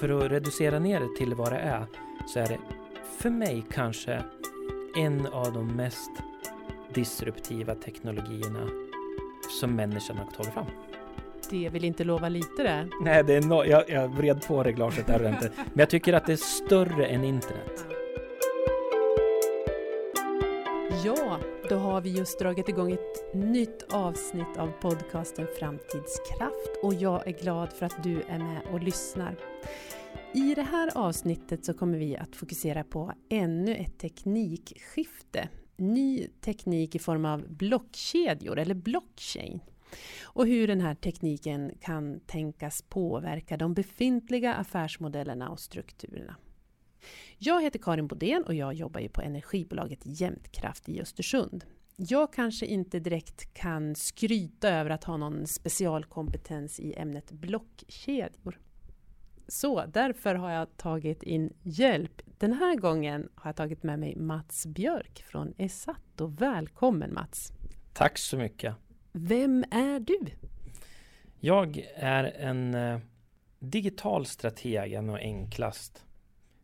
för att reducera ner det till vad det är så är det för mig kanske en av de mest disruptiva teknologierna som människan har tagit fram. Det vill inte lova lite det. Nej, det är no jag, jag vred på reglaget där inte. Men jag tycker att det är större än internet. Ja, då har vi just dragit igång ett nytt avsnitt av podcasten Framtidskraft och jag är glad för att du är med och lyssnar. I det här avsnittet så kommer vi att fokusera på ännu ett teknikskifte. Ny teknik i form av blockkedjor eller blockchain. Och hur den här tekniken kan tänkas påverka de befintliga affärsmodellerna och strukturerna. Jag heter Karin Bodén och jag jobbar ju på energibolaget Jämtkraft i Östersund. Jag kanske inte direkt kan skryta över att ha någon specialkompetens i ämnet blockkedjor. Så därför har jag tagit in hjälp. Den här gången har jag tagit med mig Mats Björk från Esato. Välkommen Mats! Tack så mycket! Vem är du? Jag är en eh, digital strateg, och enklast.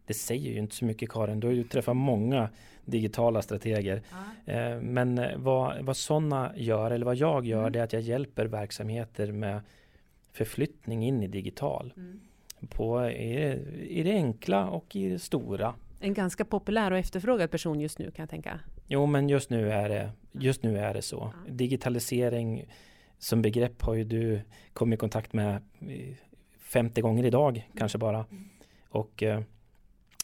Det säger ju inte så mycket Karin, du har ju träffat många digitala strateger. Ja. Eh, men eh, vad, vad sådana gör, eller vad jag gör, mm. det är att jag hjälper verksamheter med förflyttning in i digital. Mm på i, i det enkla och i det stora. En ganska populär och efterfrågad person just nu kan jag tänka. Jo, men just nu är det, just nu är det så. Digitalisering som begrepp har ju du kommit i kontakt med 50 gånger idag, mm. kanske bara. Mm. Och eh,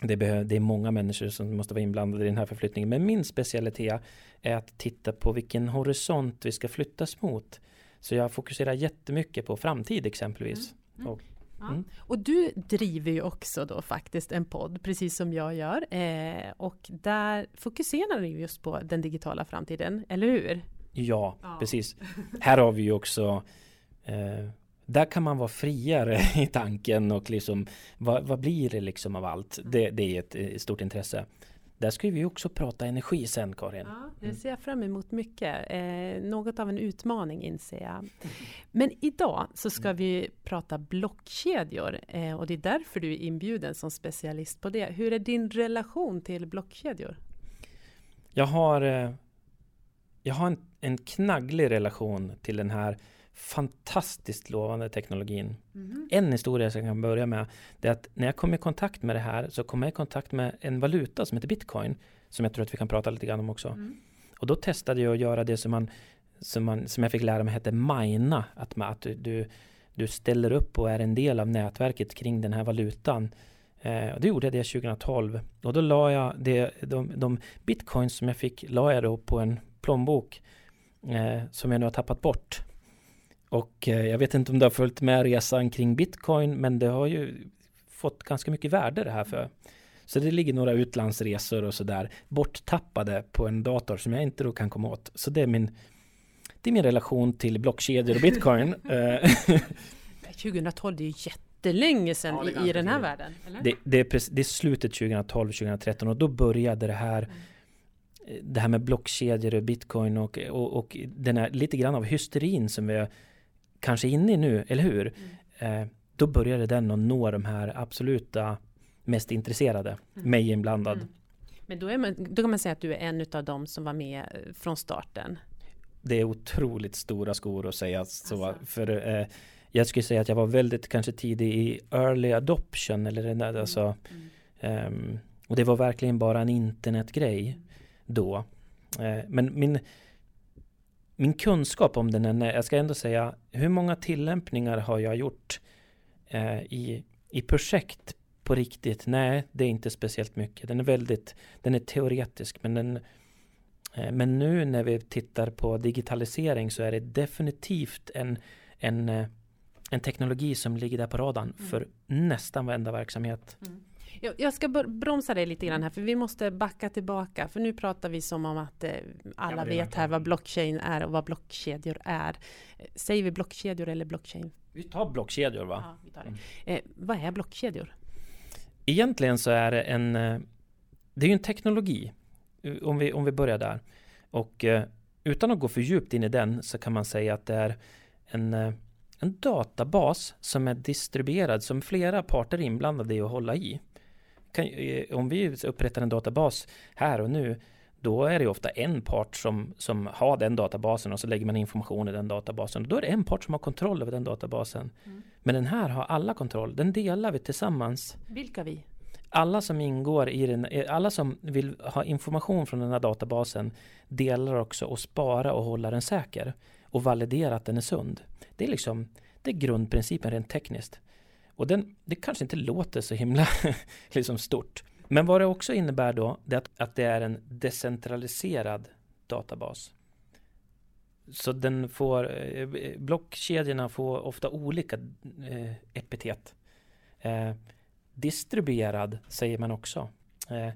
det, det, är många människor som måste vara inblandade i den här förflyttningen. Men min specialitet är att titta på vilken horisont vi ska flyttas mot. Så jag fokuserar jättemycket på framtid exempelvis. Mm. Mm. Och Mm. Och du driver ju också då faktiskt en podd, precis som jag gör. Eh, och där fokuserar ni just på den digitala framtiden, eller hur? Ja, ja. precis. Här har vi ju också eh, där kan man vara friare i tanken och liksom vad, vad blir det liksom av allt? Det, det är ett, ett stort intresse. Där ska vi också prata energi sen Karin. Ja, det ser jag fram emot mycket. Eh, något av en utmaning inser jag. Men idag så ska vi prata blockkedjor eh, och det är därför du är inbjuden som specialist på det. Hur är din relation till blockkedjor? Jag har, eh, jag har en, en knagglig relation till den här fantastiskt lovande teknologin. Mm. En historia som jag kan börja med det är att när jag kom i kontakt med det här så kom jag i kontakt med en valuta som heter bitcoin som jag tror att vi kan prata lite grann om också. Mm. Och då testade jag att göra det som, man, som, man, som jag fick lära mig hette mina. Att, man, att du, du, ställer upp och är en del av nätverket kring den här valutan. Eh, och det gjorde jag det 2012. Och då la jag det, de, de bitcoins som jag fick la jag då på en plånbok eh, som jag nu har tappat bort. Och eh, jag vet inte om du har följt med resan kring bitcoin men det har ju fått ganska mycket värde det här för. Så det ligger några utlandsresor och sådär borttappade på en dator som jag inte då kan komma åt. Så det är min, det är min relation till blockkedjor och bitcoin. 2012, det är jättelänge sedan ja, i, den här världen. Det, det, är, det är slutet 2012-2013 och då började det här mm det här med blockkedjor och bitcoin och, och, och den här lite grann av hysterin som vi kanske inne i nu, eller hur? Mm. Eh, då började den att nå de här absoluta mest intresserade, mm. mig inblandad. Mm. Men då, är man, då kan man säga att du är en av dem som var med eh, från starten. Det är otroligt stora skor att säga så. Alltså. För eh, jag skulle säga att jag var väldigt kanske tidig i early adoption. Eller den där, mm. alltså, um, och det var verkligen bara en internetgrej mm. då. Eh, men min min kunskap om den är, jag ska ändå säga, hur många tillämpningar har jag gjort eh, i, i projekt på riktigt? Nej, det är inte speciellt mycket. Den är väldigt, den är teoretisk, men den eh, men nu när vi tittar på digitalisering så är det definitivt en, en, eh, en teknologi som ligger där på radarn mm. för nästan varenda verksamhet. Mm. Jag ska bromsa dig lite grann här, för vi måste backa tillbaka. För nu pratar vi som om att eh, alla ja, vet här vad blockchain är och vad blockkedjor är. Säger vi blockkedjor eller blockchain? Vi tar blockkedjor va? Ja, vi tar det. Mm. Eh, vad är blockkedjor? Egentligen så är det en eh, Det är en teknologi om vi, om vi börjar där. Och eh, utan att gå för djupt in i den så kan man säga att det är en, eh, en databas som är distribuerad, som flera parter är inblandade i att hålla i. Kan, eh, om vi upprättar en databas här och nu, då är det ofta en part som, som har den databasen och så lägger man information i den databasen. Då är det en part som har kontroll över den databasen. Mm. Men den här har alla kontroll, den delar vi tillsammans. Vilka vi? Alla som ingår i den, eh, alla som vill ha information från den här databasen delar också och spara och hålla den säker och validera att den är sund. Det är liksom det är grundprincipen rent tekniskt. Och den, det kanske inte låter så himla liksom stort. Men vad det också innebär då, det är att, att det är en decentraliserad databas. Så den får, eh, blockkedjorna får ofta olika eh, epitet. Eh, distribuerad säger man också. Eh,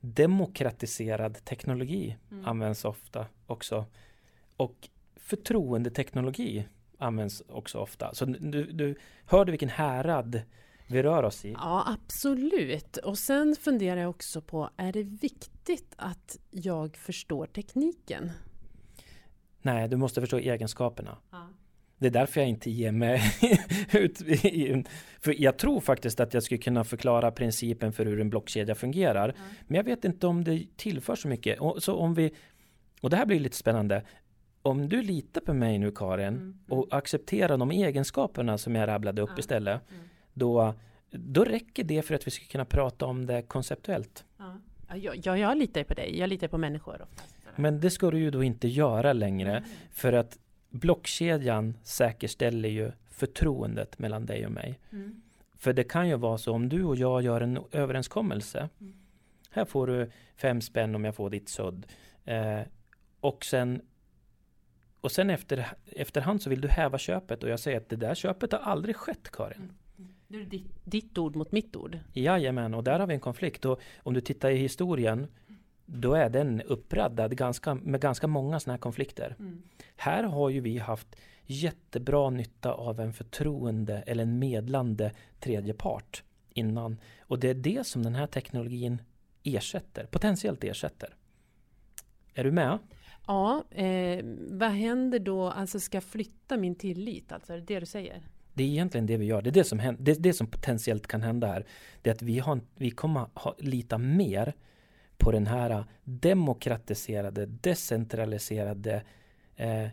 demokratiserad teknologi mm. används ofta också. Och förtroendeteknologi används också ofta. Så du, du hörde vilken härad vi rör oss i. Ja, absolut. Och sen funderar jag också på, är det viktigt att jag förstår tekniken? Nej, du måste förstå egenskaperna. Ja. Det är därför jag inte ger mig ut För jag tror faktiskt att jag skulle kunna förklara principen för hur en blockkedja fungerar. Ja. Men jag vet inte om det tillför så mycket. Och, så om vi, och det här blir lite spännande om du litar på mig nu Karin mm, och accepterar de egenskaperna som jag rabblade upp ja, istället. Mm. Då, då räcker det för att vi ska kunna prata om det konceptuellt. Ja, ja jag litar på dig. Jag litar på människor. Oftast. Men det ska du ju då inte göra längre. Mm. För att blockkedjan säkerställer ju förtroendet mellan dig och mig. Mm. För det kan ju vara så om du och jag gör en överenskommelse. Mm. Här får du fem spänn om jag får ditt sudd. Eh, och sen och sen efter, efterhand så vill du häva köpet och jag säger att det där köpet har aldrig skett Karin. Mm. Det är ditt, ditt ord mot mitt ord. Jajamän, och där har vi en konflikt. Och om du tittar i historien då är den uppraddad ganska, med ganska många sådana här konflikter. Mm. Här har ju vi haft jättebra nytta av en förtroende eller en medlande tredje part innan. Och det är det som den här teknologin ersätter, potentiellt ersätter. Är du med? Ja, eh, vad händer då? Alltså ska jag flytta min tillit? Alltså är det det du säger? Det är egentligen det vi gör. Det är det som, händer, det, det som potentiellt kan hända här. Det är att vi, har, vi kommer ha, lita mer på den här demokratiserade, decentraliserade eh,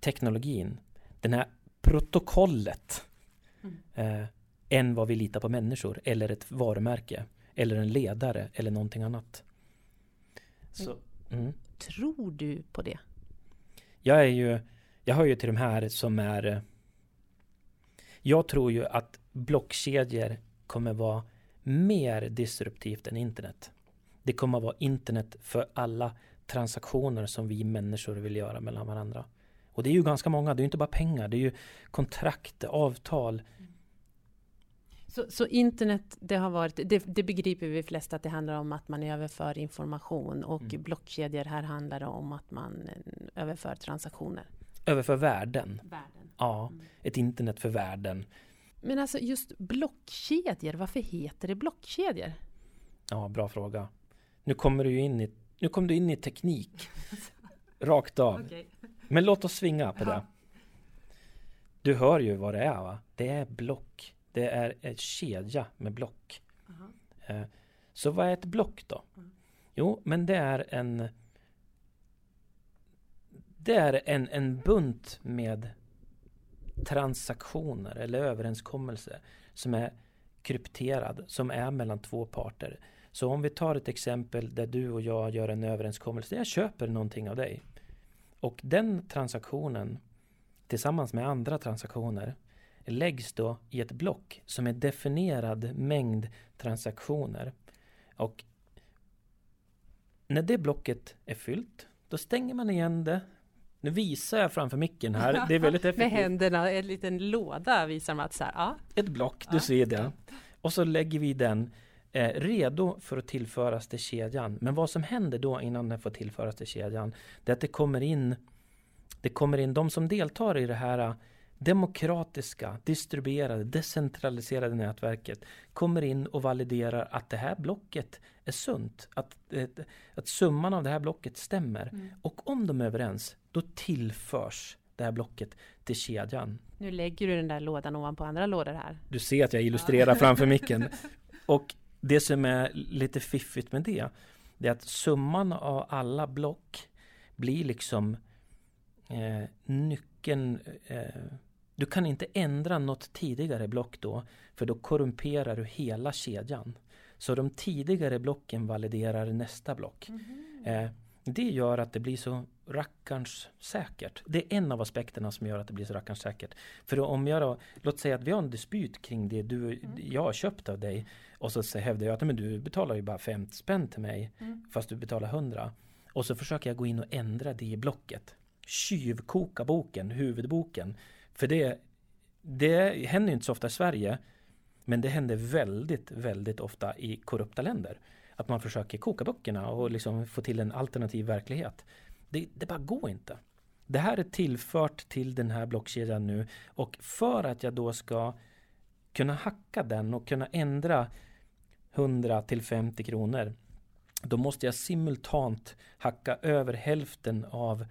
teknologin. Den här protokollet. Mm. Eh, än vad vi litar på människor eller ett varumärke. Eller en ledare eller någonting annat. Så, mm. Tror du på det? Jag är ju, jag hör ju till de här som är Jag tror ju att blockkedjor kommer vara mer disruptivt än internet. Det kommer vara internet för alla transaktioner som vi människor vill göra mellan varandra. Och det är ju ganska många, det är ju inte bara pengar, det är ju kontrakt, avtal, så, så, internet, det har varit, det, det, begriper vi flesta att det handlar om att man överför information och mm. blockkedjor här handlar det om att man eh, överför transaktioner. Överför värden. värden. Ja, mm. ett internet för värden. Men alltså just blockkedjor, varför heter det blockkedjor? Ja, bra fråga. Nu kommer du in i, nu kom du in i teknik. Rakt av. Okay. Men låt oss svinga på det. Du hör ju vad det är va? Det är block. Det är en kedja med block. Uh-huh. Så vad är ett block då? Jo, men det är en Det är en, en bunt med transaktioner eller överenskommelser som är krypterad, som är mellan två parter. Så om vi tar ett exempel där du och jag gör en överenskommelse. Jag köper någonting av dig. Och den transaktionen tillsammans med andra transaktioner läggs då i ett block som är definierad mängd transaktioner. Och när det blocket är fyllt, då stänger man igen det. Nu visar jag framför micken här. Det är väldigt effektivt. Med händerna, en liten låda visar man att så här, ja. Ett block, du ja. ser det. Och så lägger vi den eh, redo för att tillföras till kedjan. Men vad som händer då innan den får tillföras till kedjan, det är att det kommer in det kommer in de som deltar i det här demokratiska, distribuerade, decentraliserade nätverket kommer in och validerar att det här blocket är sunt. Att, att summan av det här blocket stämmer. Mm. Och om de är överens, då tillförs det här blocket till kedjan. Nu lägger du den där lådan ovanpå andra lådor här. Du ser att jag illustrerar ja. framför micken. Och det som är lite fiffigt med det, det är att summan av alla block blir liksom eh, nyckeln. Eh, du kan inte ändra något tidigare block då, för då korrumperar du hela kedjan. Så de tidigare blocken validerar nästa block. Mm eh, det gör att det blir så rackarns säkert. Det är en av aspekterna som gör att det blir så rackarns säkert. För om jag då, låt säga att vi har en dispyt kring det du, mm. jag har köpt av dig och så hävdar jag att men du betalar ju bara 50 spänn till mig mm. fast du betalar 100. Och så försöker jag gå in och ändra det i blocket. Tjuvkoka boken, huvudboken. För det, det händer inte så ofta i Sverige. Men det händer väldigt, väldigt ofta i korrupta länder. Att man försöker koka böckerna och liksom få till en alternativ verklighet. Det, det bara går inte. Det här är tillfört till den här blockkedjan nu och för att jag då ska kunna hacka den och kunna ändra 100 till 50 kronor då måste jag simultant hacka över hälften av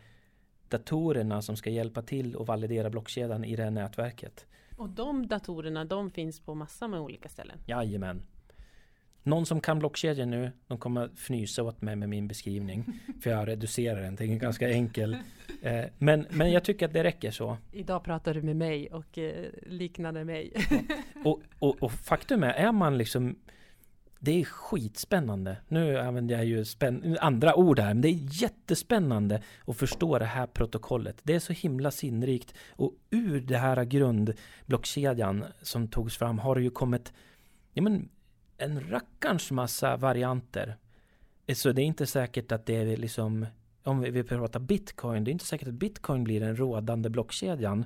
datorerna som ska hjälpa till att validera blockkedjan i det här nätverket. Och de datorerna de finns på massa med olika ställen? Jajamän. Någon som kan blockkedjan nu, de kommer fnysa åt mig med min beskrivning. För jag reducerar den till en ganska enkel. Eh, men, men jag tycker att det räcker så. Idag pratar du med mig och eh, liknande mig. och, och, och, faktum är, är man liksom det är skitspännande. Nu använder jag ju andra ord här, men det är jättespännande att förstå det här protokollet. Det är så himla sinnrikt och ur det här grundblockkedjan som togs fram har det ju kommit ja, men, en rackarns massa varianter. Så det är inte säkert att det är liksom, om vi pratar bitcoin, det är inte säkert att bitcoin blir den rådande blockkedjan.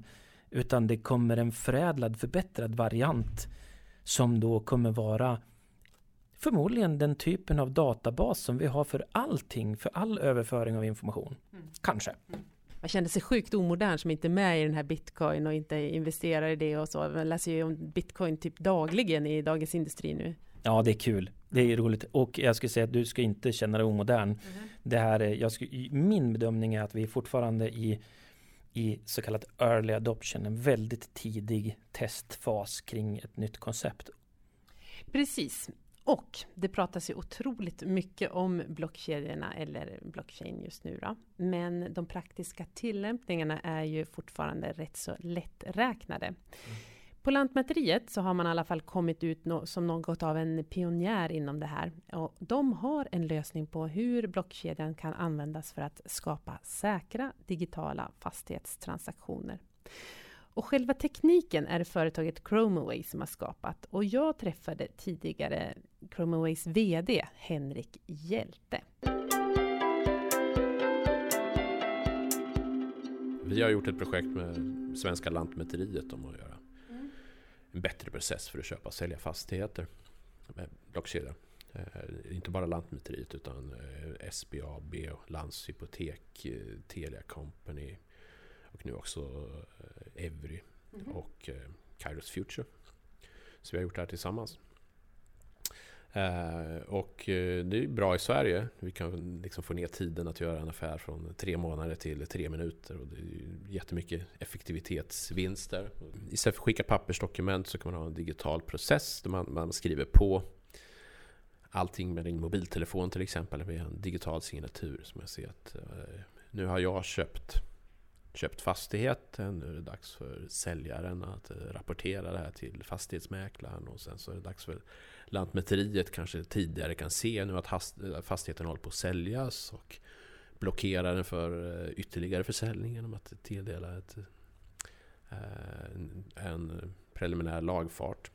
Utan det kommer en förädlad, förbättrad variant som då kommer vara förmodligen den typen av databas som vi har för allting, för all överföring av information. Mm. Kanske. Mm. Man känner sig sjukt omodern som inte är med i den här bitcoin och inte investerar i det och så. Man läser ju om bitcoin typ dagligen i Dagens Industri nu. Ja, det är kul. Det är roligt. Och jag skulle säga att du ska inte känna dig omodern. Mm. Det här är, jag skulle, min bedömning är att vi är fortfarande i, i så kallat early adoption, en väldigt tidig testfas kring ett nytt koncept. Precis. Och det pratas ju otroligt mycket om blockkedjorna eller blockchain just nu då. Men de praktiska tillämpningarna är ju fortfarande rätt så lätträknade. Mm. På Lantmäteriet så har man i alla fall kommit ut no som något av en pionjär inom det här. Och de har en lösning på hur blockkedjan kan användas för att skapa säkra digitala fastighetstransaktioner. Och själva tekniken är det företaget Chromaway som har skapat. Och jag träffade tidigare Chromaways VD Henrik Hjälte. Vi har gjort ett projekt med Svenska Lantmäteriet om att göra mm. en bättre process för att köpa och sälja fastigheter med blockkedja. Eh, inte bara Lantmäteriet utan eh, SBAB, Landshypotek, eh, Telia Company, och nu också Evry mm. och Kairos Future. Så vi har gjort det här tillsammans. Eh, och eh, det är bra i Sverige. Vi kan liksom få ner tiden att göra en affär från tre månader till tre minuter. Och det är jättemycket effektivitetsvinster. Istället för att skicka pappersdokument så kan man ha en digital process där man, man skriver på allting med din mobiltelefon till exempel med en digital signatur. Som jag ser att eh, nu har jag köpt köpt fastigheten. Nu är det dags för säljaren att rapportera det här till fastighetsmäklaren. Och sen så är det dags för Lantmäteriet kanske tidigare kan se nu att fastigheten håller på att säljas. Och blockera den för eh, ytterligare försäljning genom att tilldela ett, eh, en preliminär lagfart.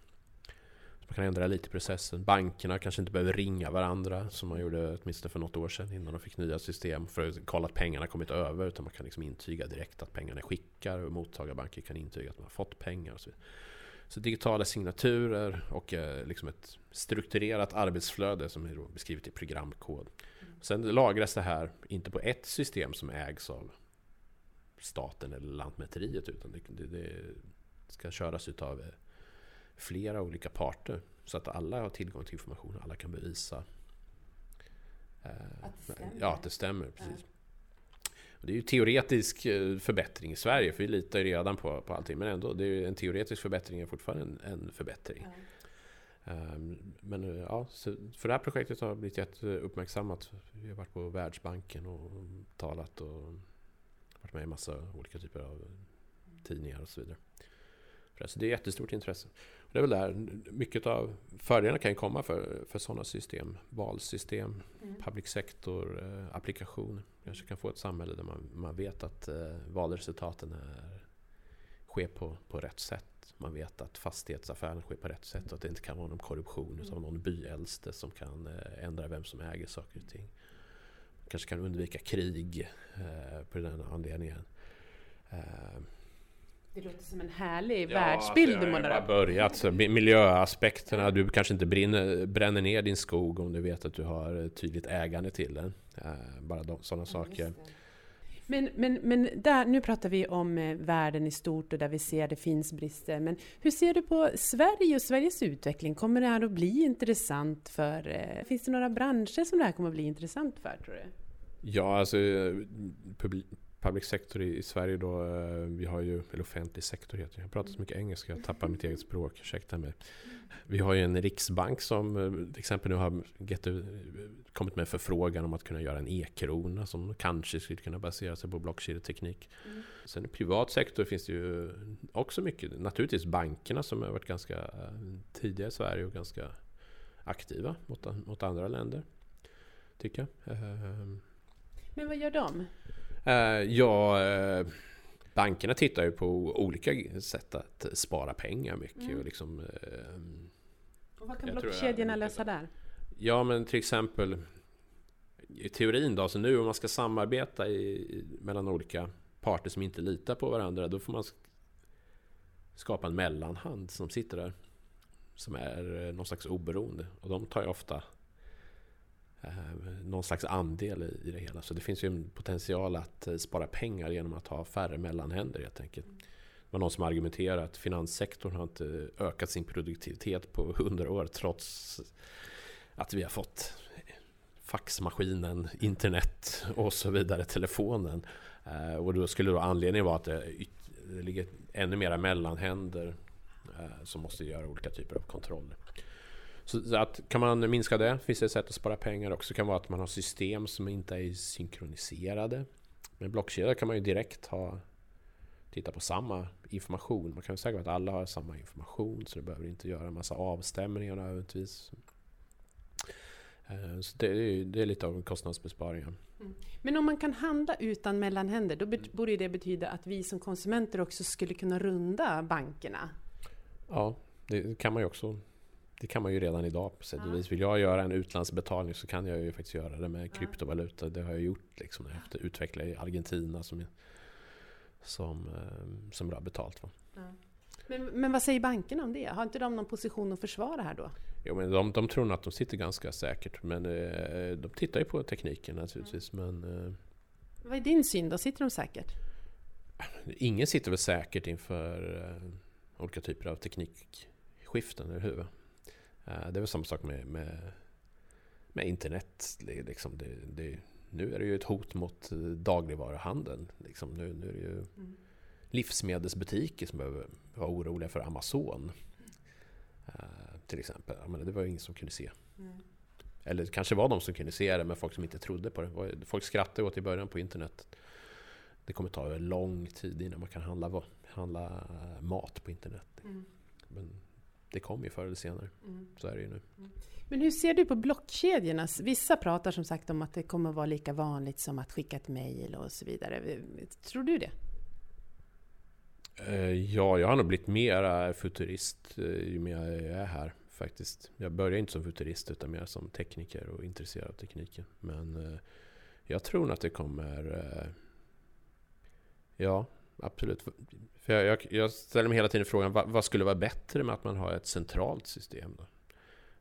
Man kan ändra lite i processen. Bankerna kanske inte behöver ringa varandra som man gjorde åtminstone för något år sedan innan de fick nya system för att kolla att pengarna kommit över. Utan man kan liksom intyga direkt att pengarna skickar och mottagarbanker kan intyga att man har fått pengar. Och så, så digitala signaturer och eh, liksom ett strukturerat arbetsflöde som är beskrivet i programkod. Sen lagras det här inte på ett system som ägs av staten eller Lantmäteriet utan det, det, det ska köras utav eh, flera olika parter. Så att alla har tillgång till information, alla kan bevisa eh, att ja, att det stämmer. Precis. Det är ju teoretisk eh, förbättring i Sverige, för vi litar ju redan på, på allting. Men ändå, det är en teoretisk förbättring är fortfarande en, en förbättring. Mm. Men eh, ja, för det här projektet har blivit jätteuppmärksammat. Vi har varit på Världsbanken och talat och varit med i massa olika typer av tidningar och så vidare. Så det är jättestort intresse. Det är väl där mycket av fördelarna kan komma för, för sådana system. Valsystem, mm. public sector, eh, applikation. Kanske kan få ett samhälle där man, man vet att eh, valresultaten är, sker på, på rätt sätt. Man vet att fastighetsaffären sker på rätt sätt och att det inte kan vara någon korruption mm. någon byäldste som kan eh, ändra vem som äger saker och ting. Man kanske kan undvika krig eh, på den anledningen. Eh, det låter som en härlig ja, världsbild du målar upp. börjat. Miljöaspekterna, du kanske inte brinner, bränner ner din skog om du vet att du har tydligt ägande till den. Eh, bara de, sådana ja, saker. Men, men, men där, nu pratar vi om eh, världen i stort och där vi ser att det finns brister. Men hur ser du på Sverige och Sveriges utveckling? Kommer det här att bli intressant för... Eh, finns det några branscher som det här kommer att bli intressant för, tror du? Ja, alltså public sector i, i, Sverige då, eh, vi har ju, eller offentlig sektor heter det. Jag pratar så mycket engelska, jag tappar mitt eget språk, ursäkta mig. Vi har ju en riksbank som eh, till exempel nu har get, kommit med en förfrågan om att kunna göra en e-krona som kanske skulle kunna basera sig på blockkedjeteknik. Mm. Sen i privat sektor finns det ju också mycket, naturligtvis bankerna som har varit ganska eh, tidiga i Sverige och ganska aktiva mot, mot andra länder. Tycker jag. Men vad gör de? Uh, ja, uh, bankerna tittar ju på olika sätt att spara pengar mycket. Mm. Och, liksom, uh, och vad kan blockkedjorna lösa där? Ja, men till exempel i teorin då, så nu om man ska samarbeta i, mellan olika parter som inte litar på varandra, då får man skapa en mellanhand som sitter där. Som är någon slags oberoende. Och de tar ju ofta Eh, Eh, någon slags andel i, det hela. Så det finns ju en potential att eh, spara pengar genom att ha färre mellanhänder helt enkelt. Det var någon som argumenterade att finanssektorn har inte ökat sin produktivitet på hundra år trots att vi har fått faxmaskinen, internet och så vidare, telefonen. Eh, och då skulle då anledningen vara att det ligger ännu mera mellanhänder som måste göra olika typer av kontroller. Så att kan man minska det finns det ett sätt att spara pengar också. Det kan vara att man har system som inte är synkroniserade. Med blockkedja kan man ju direkt ha titta på samma information. Man kan ju säga att alla har samma information så du behöver inte göra en massa avstämningar nödvändigtvis. Eh, så det är, det är lite av en kostnadsbesparing. Mm. Men om man kan handla utan mellanhänder, då borde det betyda att vi som konsumenter också skulle kunna runda bankerna? Ja, det kan man ju också det kan man ju redan idag på sätt och vis. Vill jag göra en utlandsbetalning så kan jag ju faktiskt göra det med kryptovaluta. Det har jag gjort liksom efter att utveckla i Argentina som, som, eh, som bra betalt. Va? Men, men vad säger bankerna om det? Har inte de någon position att försvara här då? Jo, men de, de tror nog att de sitter ganska säkert. Men eh, de tittar ju på tekniken naturligtvis. Mm. Men, eh, vad är din syn då? Sitter de säkert? Ingen sitter väl säkert inför olika typer av teknikskiften, eller hur? Eh, det är väl samma sak med, med, med internet. Liksom det, det, nu är det ju ett hot mot eh, dagligvaruhandeln. Liksom nu, nu är det ju mm. livsmedelsbutiker som behöver vara oroliga för Amazon. Uh, till exempel. Men det var ju ingen som kunde se. Mm. Eller det kanske var de som kunde se det, men folk som inte trodde på det. Folk skrattade åt i början på internet. Det kommer ta lång tid innan man kan handla, handla mat på internet. Mm. Men det kommer ju förr eller senare. Mm. Så är det ju nu. Mm. Men hur ser du på blockkedjorna? Vissa pratar som sagt om att det kommer vara lika vanligt som att skicka ett mejl och så vidare. Tror du det? Eh, ja, jag har nog blivit mer futurist eh, ju mer jag är här faktiskt. Jag började inte som futurist utan mer som tekniker och intresserad av tekniken. Men eh, jag tror nog att det kommer... Ja, absolut. För jag, jag, jag, ställer mig hela tiden frågan, vad, vad, skulle vara bättre med att man har ett centralt system? Då?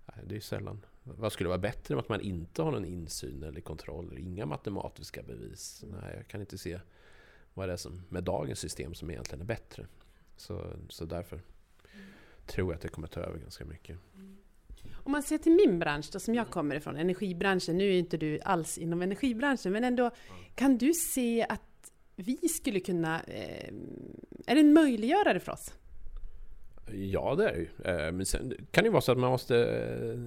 Nej, det är sällan. Vad skulle vara bättre med att man inte har någon insyn eller kontroll? Inga matematiska bevis? Nej, jag kan inte se vad det är som, med dagens system som egentligen är bättre. Så, så därför tror jag att det kommer ta över ganska mycket. Om man ser till min bransch då, som jag kommer ifrån, energibranschen. Nu är inte du alls inom energibranschen, men ändå kan du se att vi skulle kunna... Eh, är det en möjliggörare för oss? Ja, det är det ju. Eh, men sen kan det vara så att man måste eh,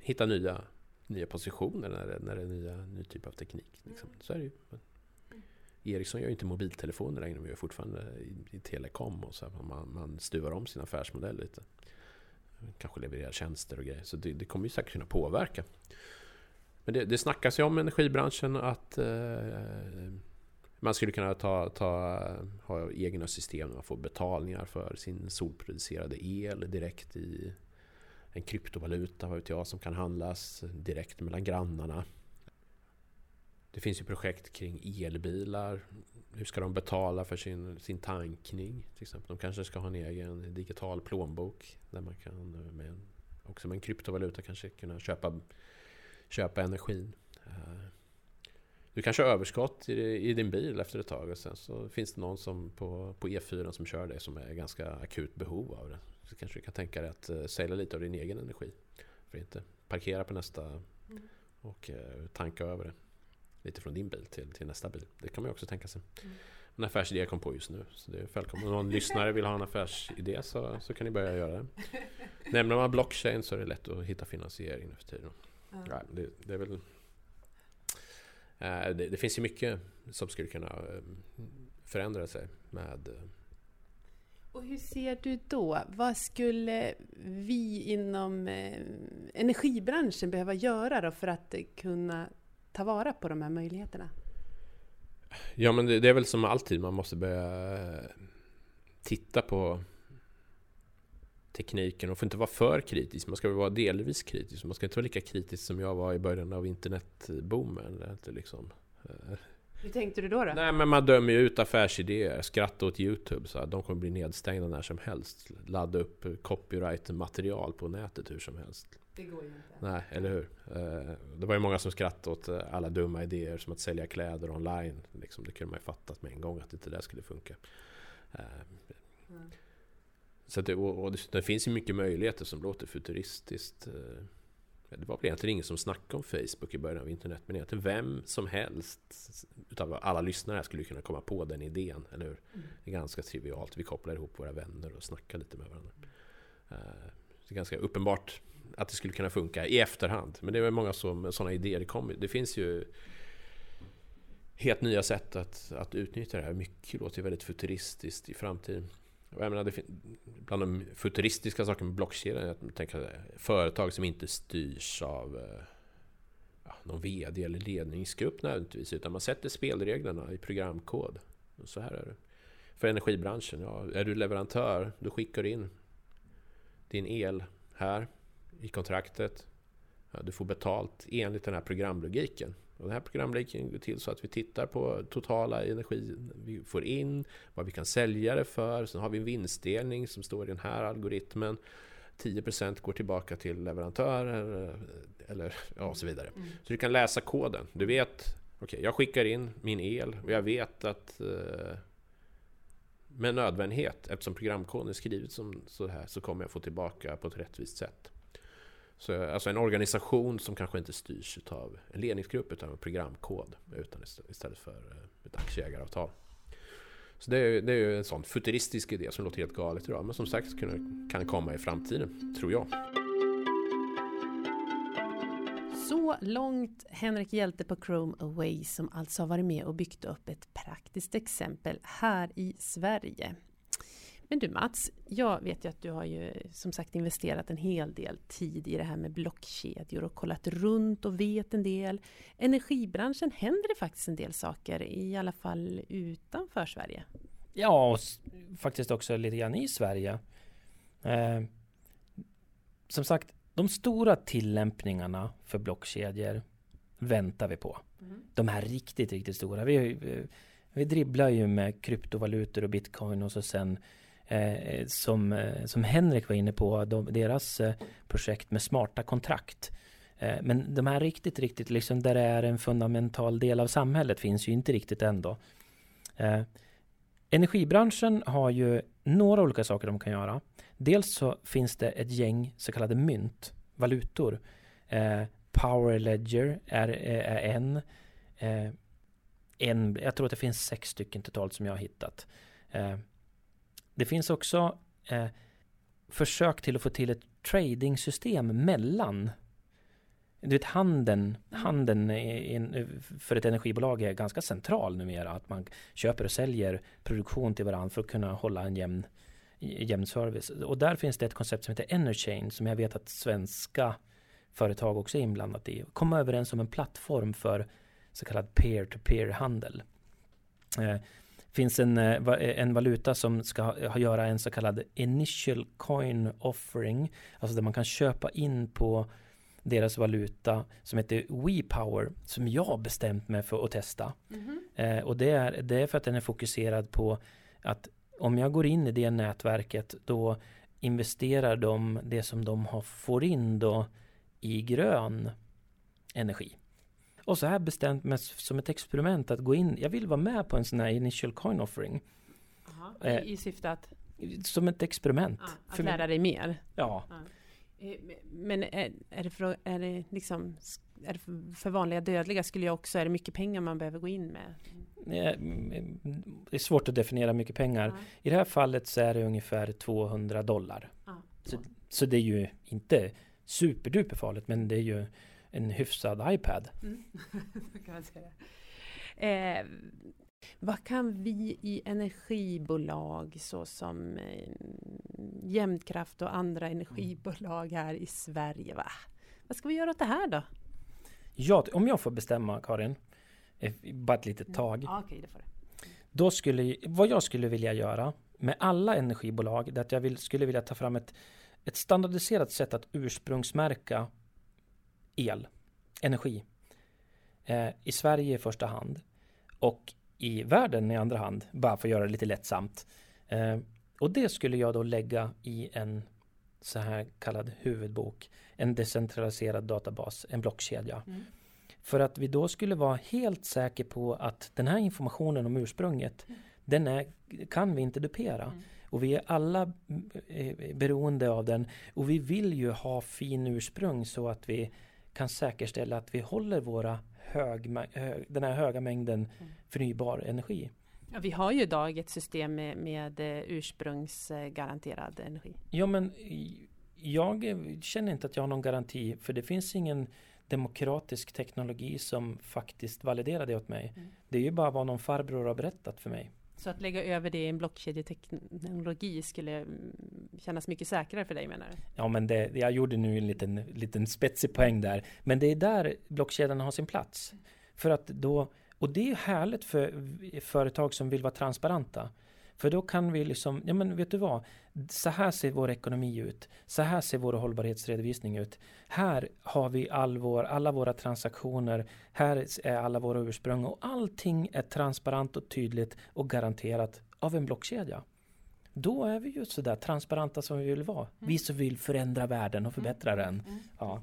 hitta nya, nya positioner när det, när det är nya, ny typ av teknik. Liksom. Så är det ju. Ericsson gör ju inte mobiltelefoner längre, de gör fortfarande i, i telekom och så. Man, man stuvar om sin affärsmodell lite. Kanske levererar tjänster och grejer. Så det, det kommer ju säkert kunna påverka. Men det, det snackas ju om energibranschen att eh, man skulle kunna ta, ta, ha egna system där man får betalningar för sin solproducerade el direkt i en kryptovaluta, vad vet jag, som kan handlas direkt mellan grannarna. Det finns ju projekt kring elbilar. Hur ska de betala för sin, sin tankning? Till exempel. De kanske ska ha en egen digital plånbok där man kan med, också med en kryptovaluta kanske kunna köpa, köpa energin. Eh, Eh, du kanske har överskott i, din bil efter ett tag och sen så finns det någon som på, på E4 som kör det som är ganska akut behov av det. Så kanske du kan tänka dig att uh, sälja lite av din egen energi. För inte parkera på nästa mm. och uh, tanka över det. Lite från din bil till, till nästa bil. Det kan man ju också tänka sig. Mm. En affärsidé jag kom på just nu. Så det är välkommen. Om någon lyssnare vill ha en affärsidé så, så kan ni börja göra det. Nämner man blockchain så är det lätt att hitta finansiering nu för tiden. Mm. Ja, det, det är väl Eh, det, det, finns ju mycket som skulle kunna eh, förändra sig med eh, och hur ser du då? Vad skulle vi inom energibranschen behöva göra då för att kunna ta vara på de här möjligheterna? Ja, men det, det är väl som alltid, man måste börja titta på tekniken och får inte vara för kritisk. Man ska väl vara delvis kritisk. Man ska inte vara lika kritisk som jag var i början av internetboomen. Liksom. Eh. Hur tänkte du då, då? Nej, men man dömer ju ut affärsidéer. Skratta åt YouTube. Så de kommer bli nedstängda när som helst. Ladda upp copyright-material på nätet hur som helst. Det går ju inte. Nej, eller hur? Eh, det var ju många som skrattade åt eh, alla dumma idéer som att sälja kläder online. Liksom, det kunde man ju fattat med en gång att inte det skulle funka. Mm. Så det, och det, det, finns ju mycket möjligheter som låter futuristiskt. Eh, det var väl egentligen ingen som snackade om Facebook i början av internet, men egentligen vem som helst utav alla lyssnare skulle kunna komma på den idén, eller hur? Mm. Det är ganska trivialt. Vi kopplar ihop våra vänner och snackar lite med varandra. Eh, det är ganska uppenbart att det skulle kunna funka i efterhand. Men det är väl många som, sådana idéer kommer. Det finns ju helt nya sätt att, att utnyttja det här. Mycket låter väldigt futuristiskt i framtiden. Jag menar, det bland de futuristiska sakerna med blockkedjan är att tänka företag som inte styrs av eh, ja, någon VD eller ledningsgrupp nödvändigtvis, utan man sätter spelreglerna i programkod. Och så här är det. För energibranschen, ja, är du leverantör, då skickar du in din el här i kontraktet. Ja, du får betalt enligt den här programlogiken. Och den här programlogiken går till så att vi tittar på totala energi vi får in, vad vi kan sälja det för. Sen har vi en vinstdelning som står i den här algoritmen. 10% går tillbaka till leverantörer eller ja, så vidare. Mm. Så du kan läsa koden. Du vet, okej, okay, jag skickar in min el och jag vet att eh, med nödvändighet, eftersom programkoden är skrivet som så här, så kommer jag få tillbaka på ett rättvist sätt. Så, alltså en organisation som kanske inte styrs av en ledningsgrupp utan en programkod utan istället för eh, ett aktieägaravtal. Så det är, det är ju en sån futuristisk idé som låter helt galet idag men som sagt kan, kan komma i framtiden, tror jag. Så långt Henrik Hjälte på Chrome Away som alltså har varit med och byggt upp ett praktiskt exempel här i Sverige. Men du Mats, jag vet ju att du har ju som sagt investerat en hel del tid i det här med blockkedjor och kollat runt och vet en del. Energibranschen händer det faktiskt en del saker, i alla fall utanför Sverige. Ja, och faktiskt också lite grann i Sverige. Eh, som sagt, de stora tillämpningarna för blockkedjor väntar vi på. Mm. De här riktigt, riktigt stora. Vi, vi, vi dribblar ju med kryptovalutor och bitcoin och så sen Eh, eh, som, eh, som Henrik var inne på, de, deras eh, projekt med smarta kontrakt. Eh, men de här riktigt, riktigt, liksom där det är en fundamental del av samhället finns ju inte riktigt ändå. Eh, energibranschen har ju några olika saker de kan göra. Dels så finns det ett gäng så kallade mynt, valutor. Eh, Power Ledger är, eh, är en. Eh, en, jag tror att det finns sex stycken totalt som jag har hittat. Eh, det finns också eh, försök till att få till ett tradingsystem mellan du vet handeln, handeln för ett energibolag är ganska central numera. Att man köper och säljer produktion till varandra för att kunna hålla en jämn, jämn service. Och där finns det ett koncept som heter Enerchain som jag vet att svenska företag också är inblandat i. Komma överens om en plattform för så kallad peer-to-peer handel. Eh, Eh, finns en, eh, en valuta som ska ha, göra en så kallad initial coin offering. Alltså där man kan köpa in på deras valuta som heter WePower som jag bestämt mig för att testa. Mm -hmm. eh, och det är, det är för att den är fokuserad på att om jag går in i det nätverket då investerar de det som de har, får in då i grön energi. Och så har jag bestämt mig som ett experiment att gå in. Jag vill vara med på en sån här initial coin offering. Aha, eh, I syfte att? Som ett experiment. Ah, att lära dig mer? Ja. Ah. Men är, är, det för, är det liksom är det för vanliga dödliga skulle jag också, är det mycket pengar man behöver gå in med? Det är svårt att definiera mycket pengar. Ja. I det här fallet så är det ungefär 200 dollar. Ja. Så, så, det är ju inte superduper farligt men det är ju en hyfsad iPad. Mm. kan säga. Eh, vad kan vi i energibolag såsom eh, Jämtkraft och andra energibolag här i Sverige, va? vad ska vi göra åt det här då? Ja, om jag får bestämma Karin, eh, bara ett litet tag. Ja, okay, det får. Då skulle, vad jag skulle vilja göra med alla energibolag, det är att jag vill, skulle vilja ta fram ett, ett standardiserat sätt att ursprungsmärka el, energi. Eh, I Sverige i första hand. Och i världen i andra hand, bara för att göra det lite lättsamt. Eh, och det skulle jag då lägga i en så här kallad huvudbok, en decentraliserad databas, en blockkedja. Mm. För att vi då skulle vara helt säkra på att den här informationen om ursprunget, mm. den är, kan vi inte dupera. Mm. Och vi är alla eh, beroende av den. Och vi vill ju ha fin ursprung så att vi kan säkerställa att vi håller våra hög, den här höga mängden mm. förnybar energi. Ja, vi har ju idag ett system med, med eh, ursprungsgaranterad energi. Ja, men jag känner inte att jag har någon garanti för det finns ingen demokratisk teknologi som faktiskt validerar det åt mig. Mm. Det är ju bara vad någon farbror har berättat för mig. Så att lägga över det i en blockkedjeteknologi skulle mm, kännas mycket säkrare för dig menar du? Ja men det, jag gjorde nu en liten, liten spetsig poäng där. Men det är där blockkedjan har sin plats. För att då, och det är härligt för företag som vill vara transparenta. För då kan vi liksom, ja men vet du vad? Så här ser vår ekonomi ut. Så här ser vår hållbarhetsredovisning ut. Här har vi all vår, alla våra transaktioner. Här är alla våra ursprung och allting är transparent och tydligt och garanterat av en blockkedja. Då är vi ju sådär transparenta som vi vill vara. Mm. Vi som vill förändra världen och förbättra mm. den. Mm. Ja.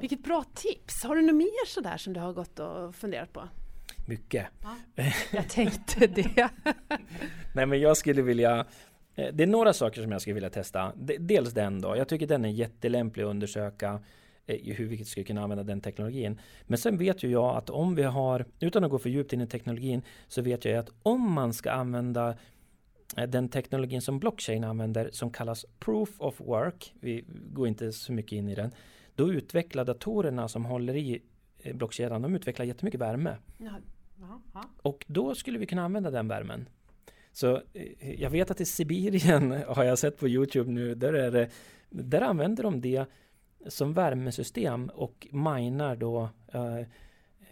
Vilket bra tips! Har du något mer sådär som du har gått och funderat på? Mycket. Ja, jag tänkte det. Nej men jag skulle vilja eh, Det är några saker som jag skulle vilja testa. Dels den då. Jag tycker den är jättelämplig att undersöka eh, hur vi skulle kunna använda den teknologin. Men sen vet ju jag att om vi har, utan att gå för djupt in i teknologin, så vet jag att om man ska använda eh, den teknologin som blockchain använder som kallas proof of work, vi går inte så mycket in i den, då utvecklar datorerna som håller i blockkedjan, de utvecklar jättemycket värme. Ja. Och då skulle vi kunna använda den värmen. Så eh, jag vet att i Sibirien har jag sett på Youtube nu, där, är det, där använder de det som värmesystem och minar då eh,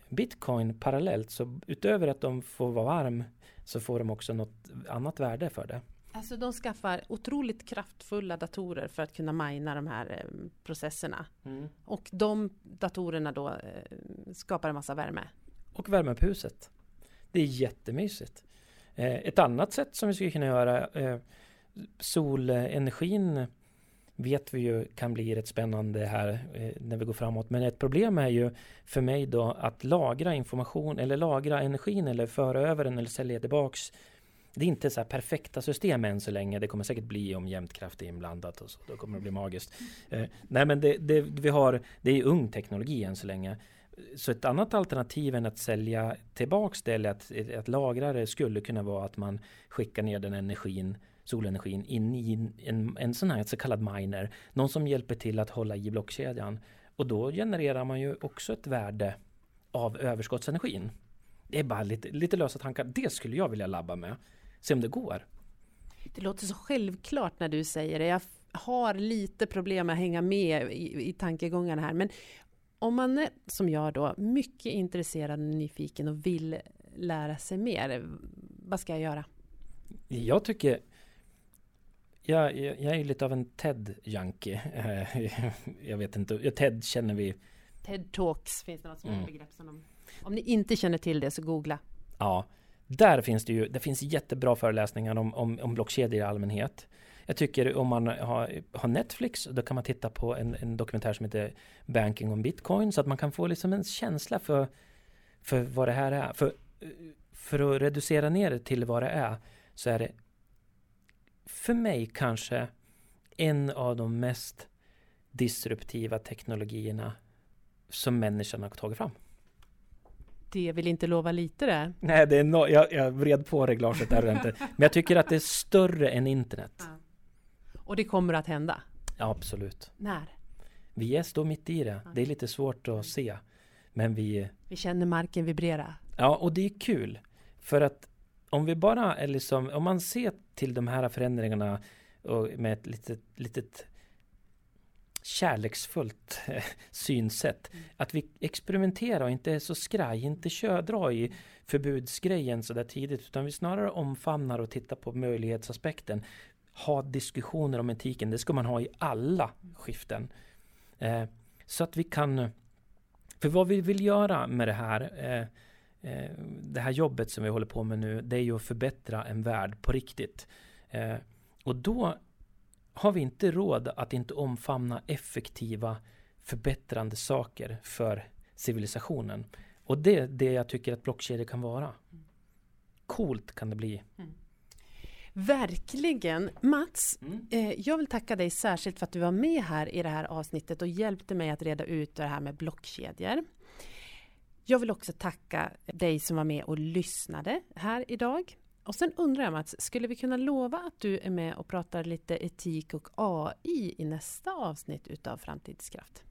Bitcoin parallellt. Så utöver att de får vara varm så får de också något annat värde för det. Alltså de skaffar otroligt kraftfulla datorer för att kunna mina de här eh, processerna. Mm. Och de datorerna då eh, skapar en massa värme. Och värma upp huset. Det är jättemysigt. Eh, ett annat sätt som vi skulle kunna göra eh, Solenergin vet vi ju kan bli rätt spännande här eh, när vi går framåt. Men ett problem är ju för mig då att lagra information eller lagra energin eller föra över den eller sälja tillbaks det är inte så perfekta system än så länge. Det kommer säkert bli om jämnt kraft är inblandat och så. Då kommer det bli magiskt. Nej men det, det, vi har, det är ung teknologi än så länge så ett annat alternativ än att sälja tillbaks det eller att, att lagra det skulle kunna vara att man skickar ner den energin solenergin in i en, en sån här så kallad miner. Någon som hjälper till att hålla i blockkedjan. Och då genererar man ju också ett värde av överskottsenergin. Det är bara lite, lite lösa tankar. Det skulle jag vilja labba med. Se om det går. Det låter så självklart när du säger det. Jag har lite problem med att hänga med i, i tankegångarna här. Men om man är som jag då mycket intresserad och nyfiken och vill lära sig mer. Vad ska jag göra? Jag tycker jag, jag, jag är lite av en TED-junkie. jag vet inte, TED känner vi. TED Talks finns det något som mm. begrepp som de, Om ni inte känner till det så googla. Ja, där finns det ju, det finns jättebra föreläsningar om, om, om blockkedjor i allmänhet. Jag tycker om man har, har Netflix, då kan man titta på en, en dokumentär som heter Banking on Bitcoin, så att man kan få liksom en känsla för, för vad det här är. För, för att reducera ner det till vad det är, så är det för mig kanske en av de mest disruptiva teknologierna som människan har tagit fram. Det vill inte lova lite det. Nej, det är no jag, jag vred på reglaget där inte. Men jag tycker att det är större än internet. Ja. Och det kommer att hända? Ja, absolut. När? Vi är står mitt i det. Det är lite svårt att se. Men vi... Vi känner marken vibrera. Ja, och det är kul. För att om vi bara är liksom, om man ser till de här förändringarna med ett litet, litet kärleksfullt synsätt. Mm. Att vi experimenterar och inte är så skraj, inte kör, dra i förbudsgrejen så där tidigt utan vi snarare omfamnar och tittar på möjlighetsaspekten. Ha diskussioner om etiken, det ska man ha i alla skiften. Eh, så att vi kan, för vad vi vill göra med det här eh, eh, det här jobbet som vi håller på med nu, det är ju att förbättra en värld på riktigt. Eh, och då har vi inte råd att inte omfamna effektiva förbättrande saker för civilisationen. Och det är det jag tycker att blockkedjor kan vara. Coolt kan det bli. Mm. Verkligen! Mats, mm. eh, jag vill tacka dig särskilt för att du var med här i det här avsnittet och hjälpte mig att reda ut det här med blockkedjor. Jag vill också tacka dig som var med och lyssnade här idag. Och sen undrar jag Mats, skulle vi kunna lova att du är med och pratar lite etik och AI i nästa avsnitt utav Framtidskraft?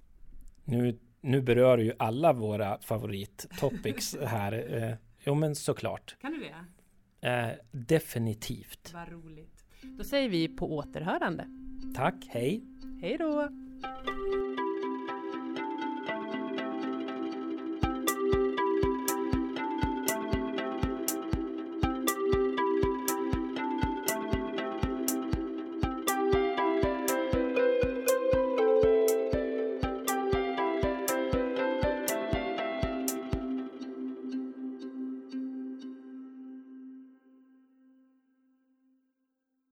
Nu, nu berör ju alla våra favorittopics här. Eh, jo men såklart. Kan du det? Eh, definitivt. Vad roligt. Då säger vi på återhörande. Tack, hej. Hej då.